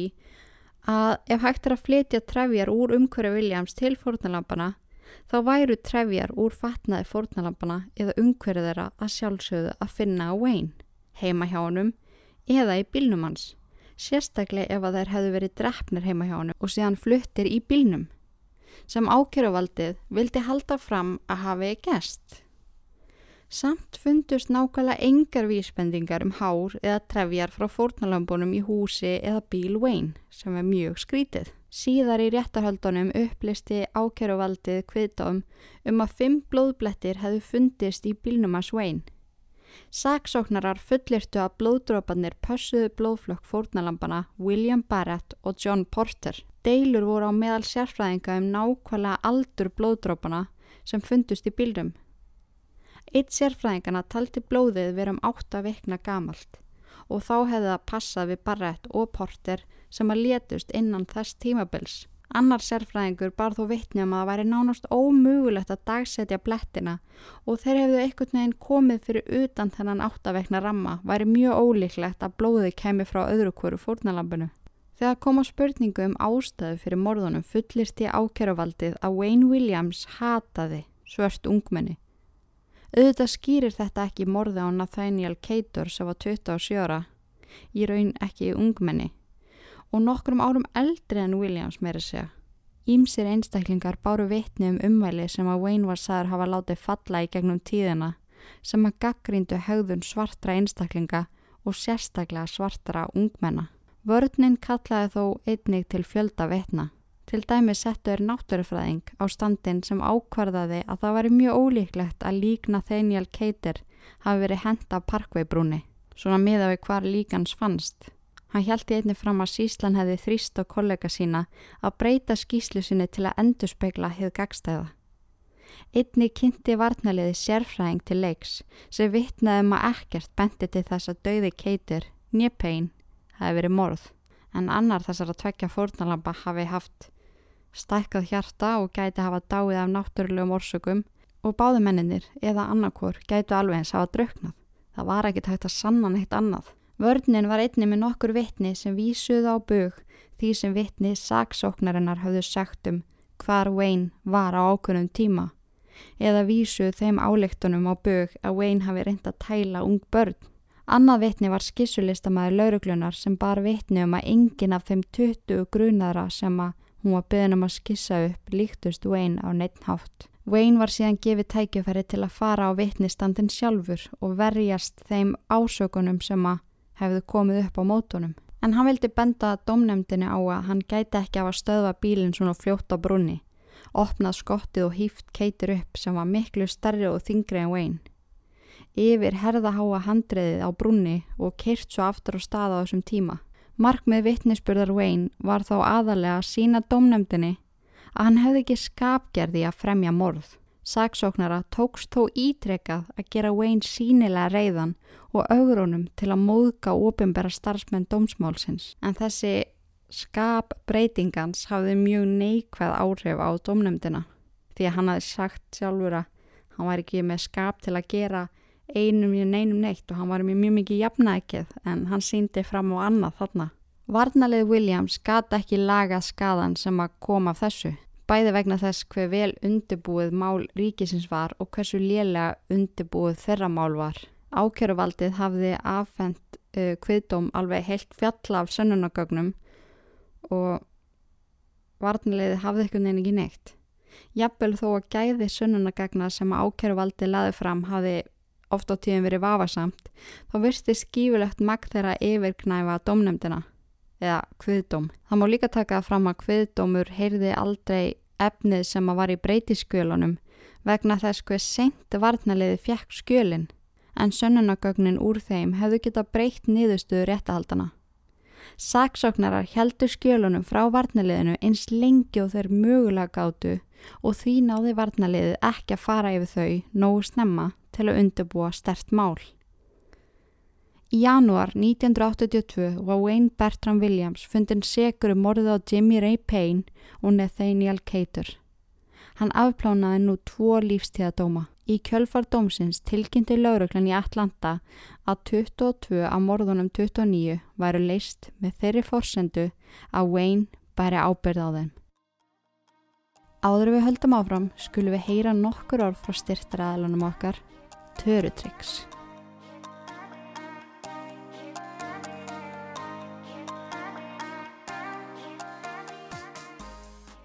S1: að ef hægt er að flytja trefjar úr umhverju Williams til fórnalampana þá væru trefjar úr fatnaði fórnalampana eða umhverju þeirra að sjálfsögðu að finna á Wayne, heima hjá honum eða í bílnum hans. Sérstaklega ef að þær hefðu verið drefnir heima hjá honum og síðan fluttir í bílnum sem ákjöruvaldið vildi halda fram að hafi gest. Samt fundust nákvæmlega engar vísbendingar um hár eða trefjar frá fórnalambunum í húsi eða bíl Wayne sem er mjög skrítið. Síðar í réttarhaldunum upplisti ákjöruvaldið kviðdáum um að fimm blóðblettir hefðu fundist í bílnum að Wayne. Saksóknarar fullirtu að blóðdrópanir pössuðu blóðflökk fórnalambana William Barrett og John Porter. Deilur voru á meðal sérfræðinga um nákvæmlega aldur blóðdrópana sem fundust í bílum. Eitt sérfræðingana taldi blóðið vera um 8 vikna gamalt og þá hefði það passað við Barrett og Porter sem að letust innan þess tímabils. Annar sérfræðingur bar þó vittni um að það væri nánast ómögulegt að dagsetja blettina og þeir hefðu einhvern veginn komið fyrir utan þennan áttavekna ramma væri mjög ólíklegt að blóðið kemi frá öðru hverju fórnalambinu. Þegar koma spurningu um ástæðu fyrir morðunum fullirti ákeruvaldið að Wayne Williams hataði svört ungmenni. Auðvitað skýrir þetta ekki morði á Nathaniel Cater sem var 27 ára, í raun ekki í ungmenni og nokkrum árum eldri en Williams meiri segja. Ímsir einstaklingar báru vitni um umvæli sem að Wayne var sagður hafa látið falla í gegnum tíðina sem að gaggríndu högðun svartra einstaklinga og sérstaklega svartra ungmenna. Vörninn kallaði þó einnig til fjölda vetna. Til dæmi settu er náttúrufræðing á standin sem ákvarðaði að það væri mjög ólíklegt að líkna Þeinjál Keitir hafi verið henda parkveibrúni, svona miða við hvar líkans fannst. Hann hjælti einnig fram að Síslan hefði þrýst á kollega sína að breyta skýslu sinni til að endurspegla hefð gagstæða. Einni kynnti varnaliði sérfræðing til leiks sem vittnaði um að ekkert bendi til þess að dauði Keitir, njöpein hefði verið morð en annar þessar að tvekja fórnalampa hafi haft stækkað hjarta og gæti hafa dáið af náttúrulegum orsökum og báðumenninir eða annarkor gætu alveg eins hafa drauknað. Það var ekki tægt að sanna neitt annað. Vörninn var einni með nokkur vittni sem vísuð á bög því sem vittni saksóknarinnar hafðu sagt um hvar Wayne var á ákveðnum tíma eða vísuð þeim álektunum á bög að Wayne hafi reynd að tæla ung börn Annað vitni var skissulistamæður lauruglunar sem bar vitni um að enginn af þeim 20 grunara sem að hún var byggðin um að skissa upp líktust Wayne á neittnhátt. Wayne var síðan gefið tækjufæri til að fara á vitnistandin sjálfur og verjast þeim ásökunum sem að hefðu komið upp á mótunum. En hann vildi benda domnemdini á að hann gæti ekki af að stöðva bílinn svona fljótt á brunni, opnað skottið og hýft keitur upp sem var miklu starri og þingri en Wayne yfir herðaháa handriðið á brunni og keirt svo aftur á stað á þessum tíma. Markmið vittnisspurðar Wayne var þá aðalega að sína domnefndinni að hann hefði ekki skapgerði að fremja morð. Saksóknara tókst þó ítrekað að gera Wayne sínilega reyðan og augrónum til að móðka ofinbæra starfsmenn dómsmálsins. En þessi skap breytingans hafði mjög neikvæð áhrif á dómnefndina því að hann hafði sagt sjálfur að hann var ekki með skap til að gera einum í neinum neitt og hann var með mjög mikið jafnækið en hann síndi fram á annað þarna. Varnalið Williams gata ekki laga skadan sem að koma af þessu, bæði vegna þess hver vel undirbúið mál ríkisins var og hversu lélega undirbúið þeirra mál var. Ákjöruvaldið hafði affendt uh, kviðdóm alveg heilt fjalla af sönnunagögnum og varnaliði hafði ekkert neina ekki neitt. Jafnvel þó að gæði sönnunagagna sem ákjöruvaldið laði fram hafði oft á tíðin verið vafasamt, þá virsti skífulegt magð þeirra yfirknæfa domnemdina eða kviðdóm. Það má líka taka fram að kviðdómur heyrði aldrei efnið sem að var í breytiskjölunum vegna þess hver seint varnaliði fjekk skjölinn, en sönnunagögnin úr þeim hefðu geta breytt niðurstuðu réttahaldana. Saksóknarar heldur skjölunum frá varnaliðinu eins lengi og þeir mögulega gátu og því náði varnaliðið ekki að fara yfir þau nógu snemma til að undirbúa stert mál. Í janúar 1982 var Wayne Bertram Williams fundin segur um morðið á Jimmy Ray Payne og Nathaniel Cater. Hann afplánaði nú tvo lífstíðadóma. Í kjölfar dómsins tilkynnti lauruglan í Atlanta að 22 af morðunum 29 væru leist með þeirri forsendu að Wayne bæri ábyrð á þeim. Áður við höldum áfram skulum við heyra nokkur orð frá styrtaræðalunum okkar Törutryggs.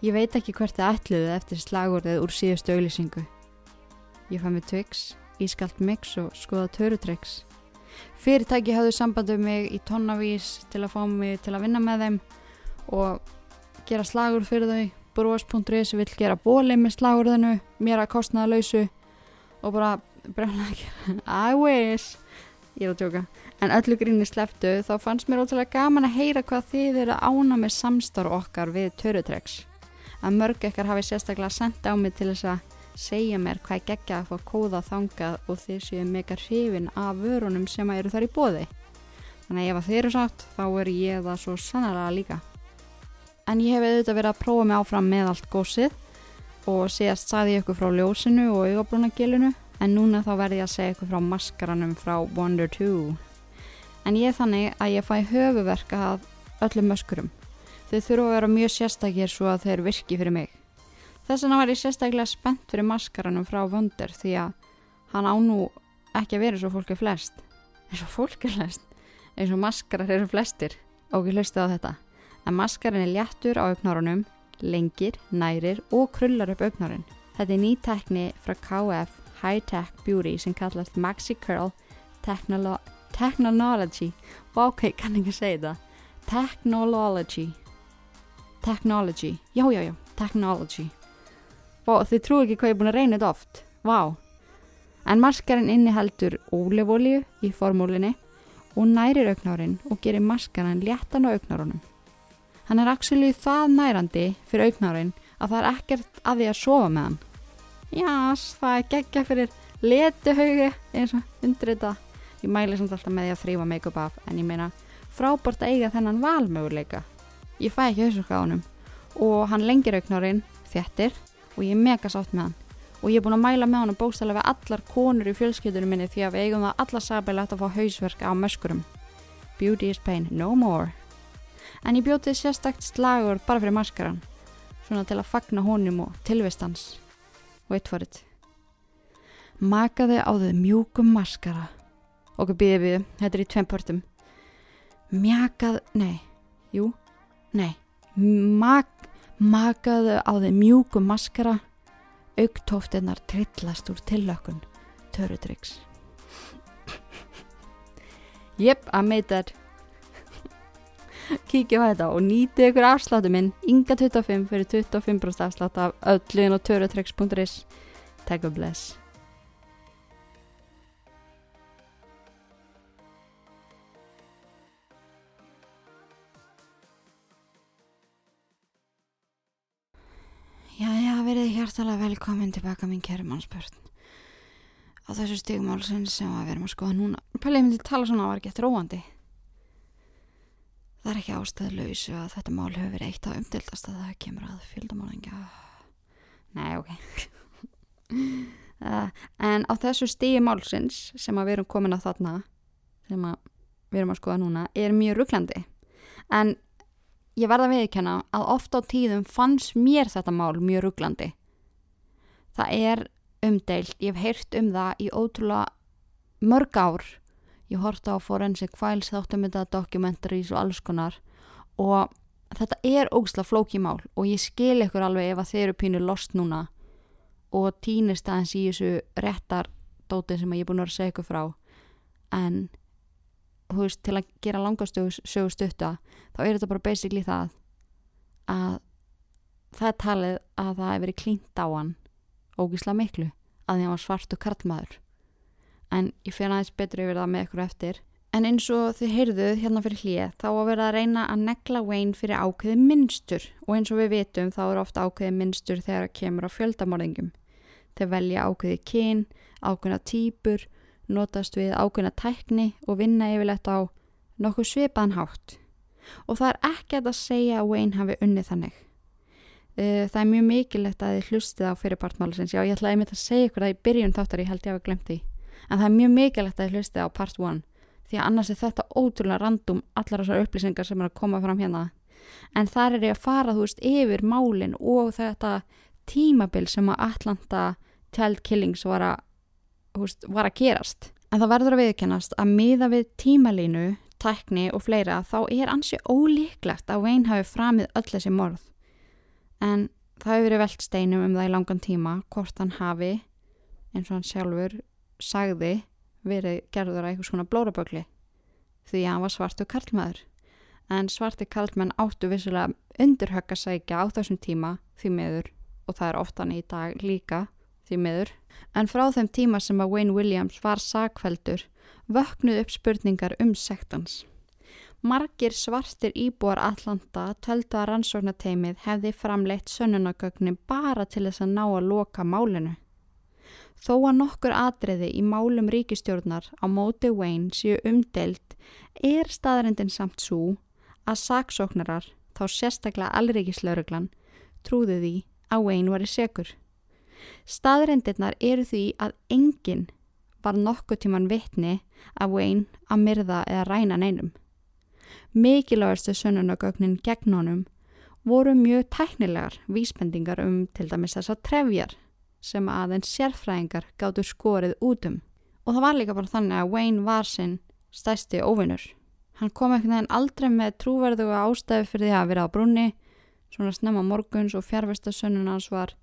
S1: Ég veit ekki hvert þið ætluðu eftir slagurðið úr síðustu auðlýsingu. Ég fæ mig Twix, ískalt mix og skoða Törutryggs. Fyrirtæki hafðu sambandið mig í tonnavís til að fá mig til að vinna með þeim og gera slagur fyrir þau. Bros.is vil gera bóli með slagurðinu, mér að kostnaða lausu og bara brjálega ekki I wish. Ég er að tjóka en öllu gríni sleftu þá fannst mér ótrúlega gaman að heyra hvað þið eru ána með samstar okkar við Törutrex að mörg ekkar hafi sérstaklega sendt á mig til þess að segja mér hvað ég gegja að fá kóða þangað og þið séu mega hrifin af vörunum sem eru þar í bóði þannig að ef að þið eru sátt þá er ég það svo sannlega líka en ég hef auðvitað verið að prófa mig áfram með allt gósið og síðast sagði ég ykkur frá ljósinu og augabrúnagilinu en núna þá verði ég að segja ykkur frá maskaranum frá Wonder 2. En ég er þannig að ég fæ höfuverka af öllum möskurum. Þau þurfa að vera mjög sérstakir svo að þeir virki fyrir mig. Þess vegna var ég sérstaklega spennt fyrir maskaranum frá Wonder því að hann ánú ekki að vera svo fólki flest. Eins og fólki flest? Eins og maskarar eru flestir. Og ég hlusti á þetta. En maskarin er léttur á auknárunum, lengir, nærir og krullar upp auknárin. Þetta er ný tekni frá KF high-tech beauty sem kallast Maxi Curl Technolo Technology. Ok, kann ekki segja það. Technology. Technology, já já já Technology. Og þið trú ekki hvað ég er búin að reyna þetta oft. Vá. En maskarinn inniheldur ólefólju í formúlinni og nærir auknárin og gerir maskarinn léttan á auknárunum hann er actually það nærandi fyrir auknárin að það er ekkert að því að sofa með hann. Jás, það er geggja fyrir letuhauði eins og undir þetta. Ég mæli samt alltaf með því að þrýfa make-up af en ég meina frábort að eiga þennan valmöguleika. Ég fæ ekki þessu skáðunum og hann lengir auknárinn þettir og ég er mega sátt með hann. Og ég er búin að mæla með hann og bókstæðlega við allar konur í fjölskyldunum minni því að við eigum það alla sabælega að fá hausverk á möskurum. Beauty is pain, no more en ég bjótið sérstakt slagur bara fyrir maskaran svona til að fagna honum og tilvistans Wait for it. Makaði á þau mjúkum maskara. Okkur býðið við, þetta er í tveim pörtum. Mjakað, nei, jú, nei. Mak, makaði á þau mjúkum maskara. Augtóftinnar trillast úr tillökun. Törutryggs. Jep, I made that. Kíkja á þetta og nýti ykkur afsláttu minn Inga 25 fyrir 25% afslátt af öllin og törutrex.is Take a bless Jæja, verið hjartalega velkomin tilbaka minn kæru mannspörn á þessu stigmálsinn sem við erum að skoða núna. Pælið myndi tala svona að var ekki þróandi. Það er ekki ástæðlaus að þetta mál hefur verið eitt að umdildast að það kemur að fjöldamálingja. Nei, ok. uh, en á þessu stigi málsins sem við erum komin að þarna, sem við erum að skoða núna, er mjög rugglandi. En ég verða að viðkjanna að ofta á tíðum fanns mér þetta mál mjög rugglandi. Það er umdeilt, ég hef heyrt um það í ótrúlega mörg ár ég horta á Forensic Files þáttum þetta documentaries og alls konar og þetta er ógislega flókimál og ég skil ykkur alveg ef að þeir eru pínu lost núna og týnist aðeins í þessu réttar dóti sem ég er búin að segja ykkur frá en þú veist til að gera langastögu stutta þá er þetta bara basically það að það er talið að það hefur verið klínt á hann ógísla miklu að því hann var svartu karlmaður. En ég fyrir aðeins betur yfir það með ykkur eftir. En eins og þið heyrðuð hérna fyrir hlið þá að vera að reyna að negla Wayne fyrir ákveði minnstur og eins og við vitum þá er ofta ákveði minnstur þegar það kemur á fjöldamorðingum. Þeir velja ákveði kyn, ákveðna týpur, notast við ákveðna tækni og vinna yfirlegt á nokkuð svipaðan hátt. Og það er ekki að segja að Wayne hafi unnið þannig. Það er mjög mikilvægt að þið hlustið á fyrirpartmálusins. Já, ég ætlaði að mynda að segja ykkur það í byrjun þáttar, ég held ég að hafa glemt því. En það er mjög mikilvægt að þið hlustið á part 1 því að annars er þetta ótrúlega randum allar þessar upplýsingar sem er að koma fram hérna. En þar er ég að fara, þú veist, yfir málinn og þetta tímabil sem að Atlanta Child Killings var að, veist, var að gerast. En það verður að viðkennast að miða við tímalínu, tækni og fleira þá er ansi ólíklegt að Wayne hafi framið öll þessi morð en það hefur verið velt steinum um það í langan tíma hvort hann hafi eins og hann sjálfur sagði verið gerður að eitthvað svona blórabögli því að hann var svartu karlmaður. En svarti karlmenn áttu vissulega undirhögg að segja á þessum tíma því miður og það er oftan í dag líka því miður. En frá þeim tíma sem að Wayne Williams var sagfældur vöknuð upp spurningar um sektans. Margir svartir íbúar Atlanta töldu að rannsóknateimið hefði framleitt sönnunagögnin bara til þess að ná að loka málinu. Þó að nokkur atriði í málum ríkistjórnar á móti Wayne séu umdelt er staðrindin samt svo að saksóknarar, þá sérstaklega allríkislauruglan, trúði því að Wayne var í segur. Staðrindirnar eru því að enginn var nokkuð tíman vittni að Wayne að myrða eða ræna neinum mikilvægastu sönnunagögnin gegn honum voru mjög tæknilegar vísbendingar um til dæmis þessar trefjar sem aðeins sérfræðingar gáttu skorið út um. Og það var líka bara þannig að Wayne var sinn stæsti óvinnur. Hann kom ekkert en aldrei með trúverðu og ástæfi fyrir því að vera á brunni, svona snemma morguns og fjárvestasönnun hans var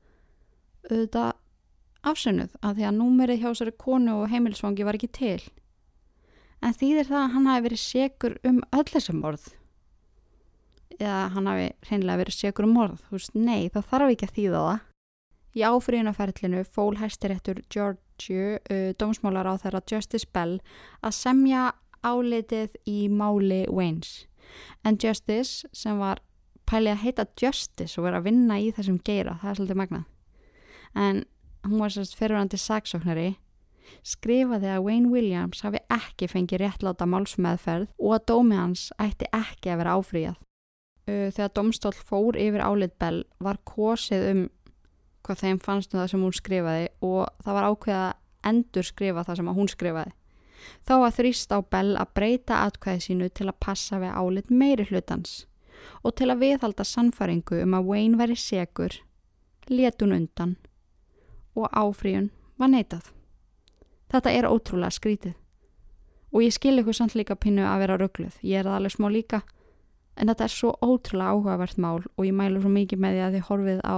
S1: auðvitað afsönnuð að því að númerið hjá sér konu og heimilsvangi var ekki til. En þýðir það að hann hafi verið segur um öll þessum morð? Eða hann hafi reynilega verið segur um morð? Þú veist, nei, það þarf ekki að þýða það Í áfríðunaferlinu fól hæstiréttur Georgiu uh, dómsmálar á þeirra Justice Bell að semja áleitið í máli Waynes en Justice sem var pælið að heita Justice og vera að vinna í þessum geira, það er svolítið magnað en hún var sérst fyrirvændi saksóknari skrifaði að Wayne Williams hafi ekki fengið réttláta málsmeðferð og að dómi hans ætti ekki að vera áfríjað. Þegar domstól fór yfir álit Bell var kosið um hvað þeim fannst um það sem hún skrifaði og það var ákveða að endur skrifa það sem hún skrifaði. Þá var þrýst á Bell að breyta atkvæði sínu til að passa við álit meiri hlutans og til að viðhalda sannfaringu um að Wayne veri segur, letun undan og áfríjun var neitað. Þetta er ótrúlega skrítið. Og ég skil ykkur samt líka pinnu að vera ruggluð. Ég er það alveg smá líka. En þetta er svo ótrúlega áhugavert mál og ég mælu svo mikið með því að þið horfið á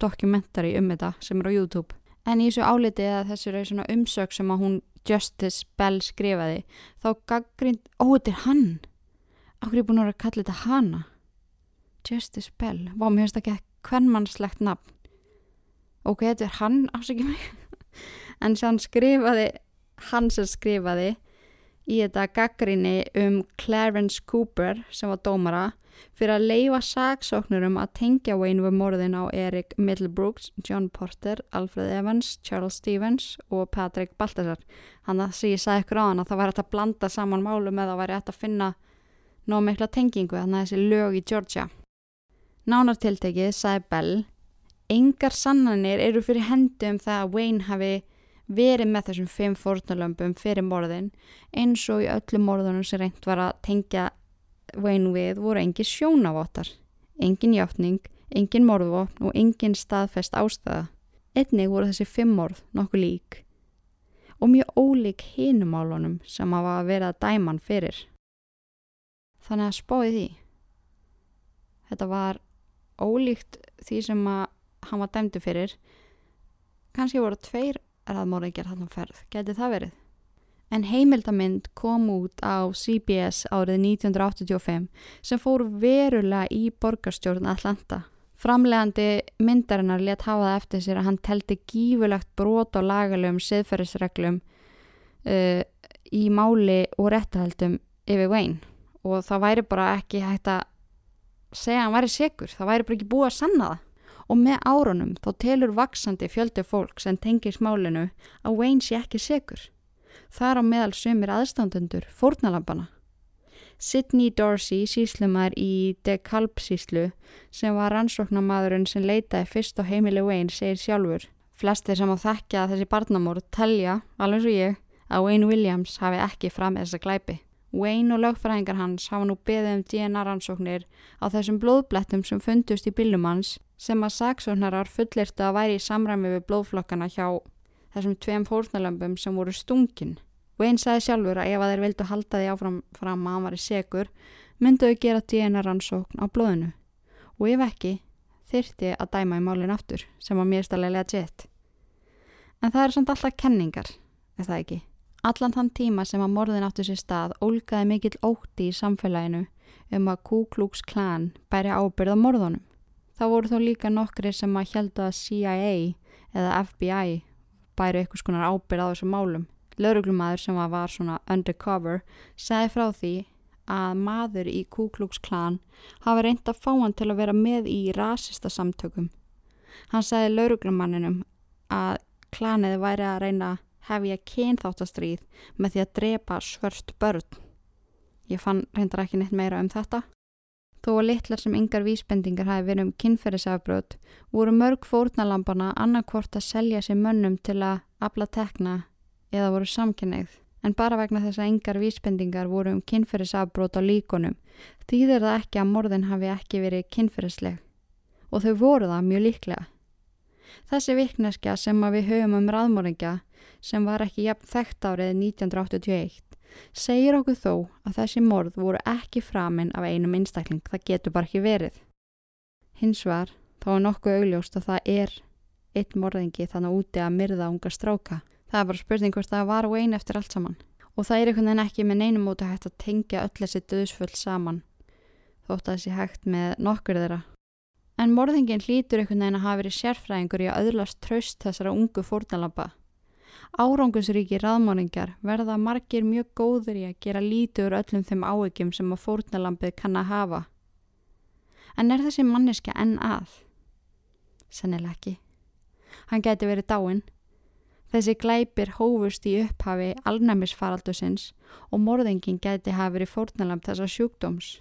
S1: dokumentari um þetta sem er á YouTube. En í þessu áliti eða þessu umsök sem að hún Justice Bell skrifaði þá gaggrind, ó þetta er hann. Akkur er búin að kalla þetta hana. Justice Bell. Vá, mér finnst það ekki hvern mannslegt nafn. Ok, þetta er hann, afsækjum mig en sann skrifaði hann sem skrifaði í þetta gaggrinni um Clarence Cooper sem var dómara fyrir að leifa saksóknurum að tengja Wayne við morðin á Eric Middlebrooks, John Porter, Alfred Evans, Charles Stevens og Patrick Baltasar. Hann að því ég sagði ykkur á hann að það væri hægt að blanda saman málu með að það væri hægt að finna nóg mikla tengingu þannig að þessi lög í Georgia. Nánartiltekið sagði Bell, engar sannanir eru fyrir hendi um það að Wayne hafi verið með þessum fimm fórnalömpum fyrir morðin eins og í öllum morðunum sem reynd var að tengja Wayne við voru engin sjónavottar, engin hjáttning, engin morðvopn og engin staðfest ástæða. Einnig voru þessi fimm morð nokkuð lík og mjög ólík hinumálunum sem hafa verið að dæman fyrir. Þannig að spóði því. Þetta var ólíkt því sem að hann var dæmdu fyrir. Kanski voru tveir erðamóringjar hann á ferð. Geti það verið? En heimildamind kom út á CBS árið 1985 sem fór verulega í borgarstjórn Atlanta. Framlegandi myndarinnar let hafa það eftir sér að hann telti gífurlegt brot á lagalöfum siðferðisreglum uh, í máli og réttahaldum yfir Wayne og það væri bara ekki hægt að segja að hann væri sigur, það væri bara ekki búið að sanna það. Og með árunum þá telur vaksandi fjöldi fólk sem tengir smálinu að Wayne sé ekki sigur þar á meðal sömur aðstandundur fórnalampana. Sidney Dorsey, síslumar í DeKalb síslu, sem var rannsóknarmadurinn sem leitaði fyrst á heimili Wayne, segir sjálfur. Flestir sem á þekkja þessi barnamór telja, alveg svo ég, að Wayne Williams hafi ekki fram þessa glæpi. Wayne og lögfræðingar hans hafa nú beðið um DNA rannsóknir á þessum blóðblettum sem fundust í bílum hans sem að saksóknarar fullirtu að væri í samræmi við blóðflokkana hjá þessum tveim fórnalömpum sem voru stungin. Wayne sagði sjálfur að ef að þeir vildu halda því áfram fram að hann var í segur, mynduðu gera DNA rannsókn á blóðinu og ef ekki, þyrti að dæma í málinn aftur sem var mjög stælega legit. En það er samt alltaf kenningar, er það ekki? Allan þann tíma sem að morðin áttu sér stað ólgaði mikill ótti í samfélaginu um að Ku Klux Klan bæri ábyrða morðunum. Það voru þó líka nokkri sem að heldu að CIA eða FBI bæru eitthvað skonar ábyrð á þessum málum. Lauruglumæður sem var svona undercover segði frá því að maður í Ku Klux Klan hafi reynd að fá hann til að vera með í rasista samtökum. Hann segði lauruglumanninum að klanið væri að reyna að hefja kynþáttastríð með því að drepa svörst börn. Ég fann reyndar ekki neitt meira um þetta. Þó að litlar sem yngar vísbendingar hafi verið um kynferðisafbröð voru mörg fórnalampana annarkvort að selja sér mönnum til að afla tekna eða voru samkynneið. En bara vegna þess að yngar vísbendingar voru um kynferðisafbröð á líkonum þýðir það ekki að morðin hafi ekki verið kynferðisleg. Og þau voru það mjög líklega. Þessi vikneskja sem við höfum um raðmóringja sem var ekki jafn þekkt árið 1981 segir okkur þó að þessi morð voru ekki framinn af einum einstakling, það getur bara ekki verið. Hins var þá er nokkuð augljóst að það er eitt morðingi þannig úti að myrða unga stráka. Það er bara spurning hvort það var og einu eftir allt saman. Og það er einhvern veginn ekki með neinum út að hægt að tengja öll þessi döðsfull saman, þótt að þessi hægt með nokkur þeirra. En morðingin hlýtur einhvern veginn að hafa verið sérfræðingur í að öðlast tröst þessara ungu fórnalamba Árangusríki raðmáningar verða margir mjög góður í að gera lítur öllum þeim áegjum sem að fórnalampið kann að hafa. En er þessi manneska enn að? Sennileg ekki. Hann geti verið dáinn. Þessi glæpir hófust í upphafi alnæmisfaraldusins og morðingin geti hafi verið fórnalamp þessa sjúkdóms.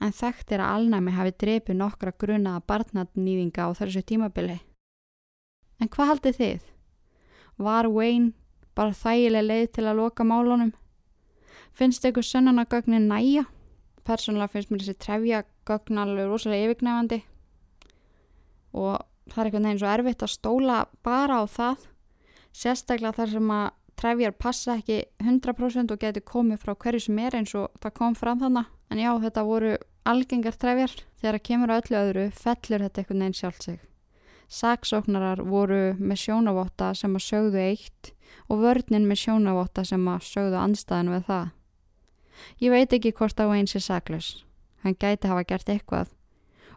S1: En þekkt er að alnæmi hafi drepið nokkra grunaða barnatnýðinga á þessu tímabili. En hvað haldið þið? Var Wayne bara þægileg leið til að loka málunum? Finnst eitthvað sönnunagögnin næja? Personlega finnst mér þessi trefjagögn alveg rosalega yfirgnefandi og það er eitthvað neginn svo erfitt að stóla bara á það. Sérstaklega þar sem að trefjar passa ekki 100% og getur komið frá hverju sem er eins og það kom fram þannig en já þetta voru algengar trefjar. Þegar það kemur á öllu öðru fellur þetta eitthvað neginn sjálf sig Saksóknarar voru með sjónavotta sem að sögðu eitt og vörninn með sjónavotta sem að sögðu anstæðan við það. Ég veit ekki hvort á eins er saklus. Hann gæti hafa gert eitthvað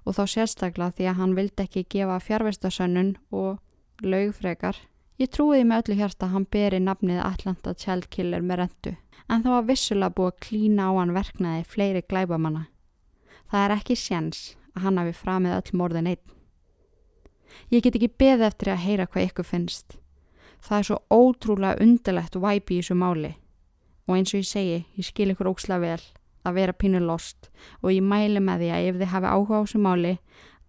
S1: og þá sérstaklega því að hann vildi ekki gefa fjárvestasönnun og laugfrekar. Ég trúiði með öllu hjarta að hann beri nafnið Atlanta Child Killer með rentu en það var vissulega búið að klína á hann verknaði fleiri glæbamanna. Það er ekki séns að hann hafi framið öll morðin einn. Ég get ekki beðið eftir að heyra hvað ykkur finnst. Það er svo ótrúlega undarlegt væpi í þessu máli og eins og ég segi, ég skil ykkur óksla vel að vera pínu lost og ég mæli með því að ef þið hafi áhuga á þessu máli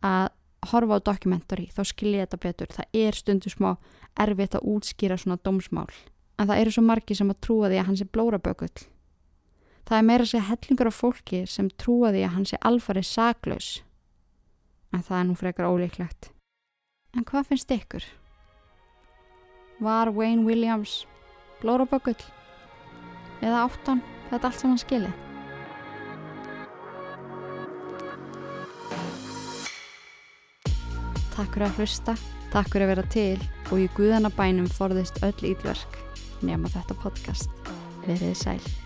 S1: að horfa á dokumentari þá skil ég þetta betur. Það er stundu smá erfitt að útskýra svona dómsmál en það eru svo margi sem að trúa því að hann sé blórabökull. Það er meira segja hellingar af fólki sem trúa því að hann sé alfarið saklaus en það er nú frekar ólíklegt. En hvað finnst ykkur? Var Wayne Williams blórabökull? Eða áttan þetta allt saman skilið? Takk fyrir að hlusta, takk fyrir að vera til og í guðanabænum forðist öll ídverk nema þetta podcast. Verið sæl.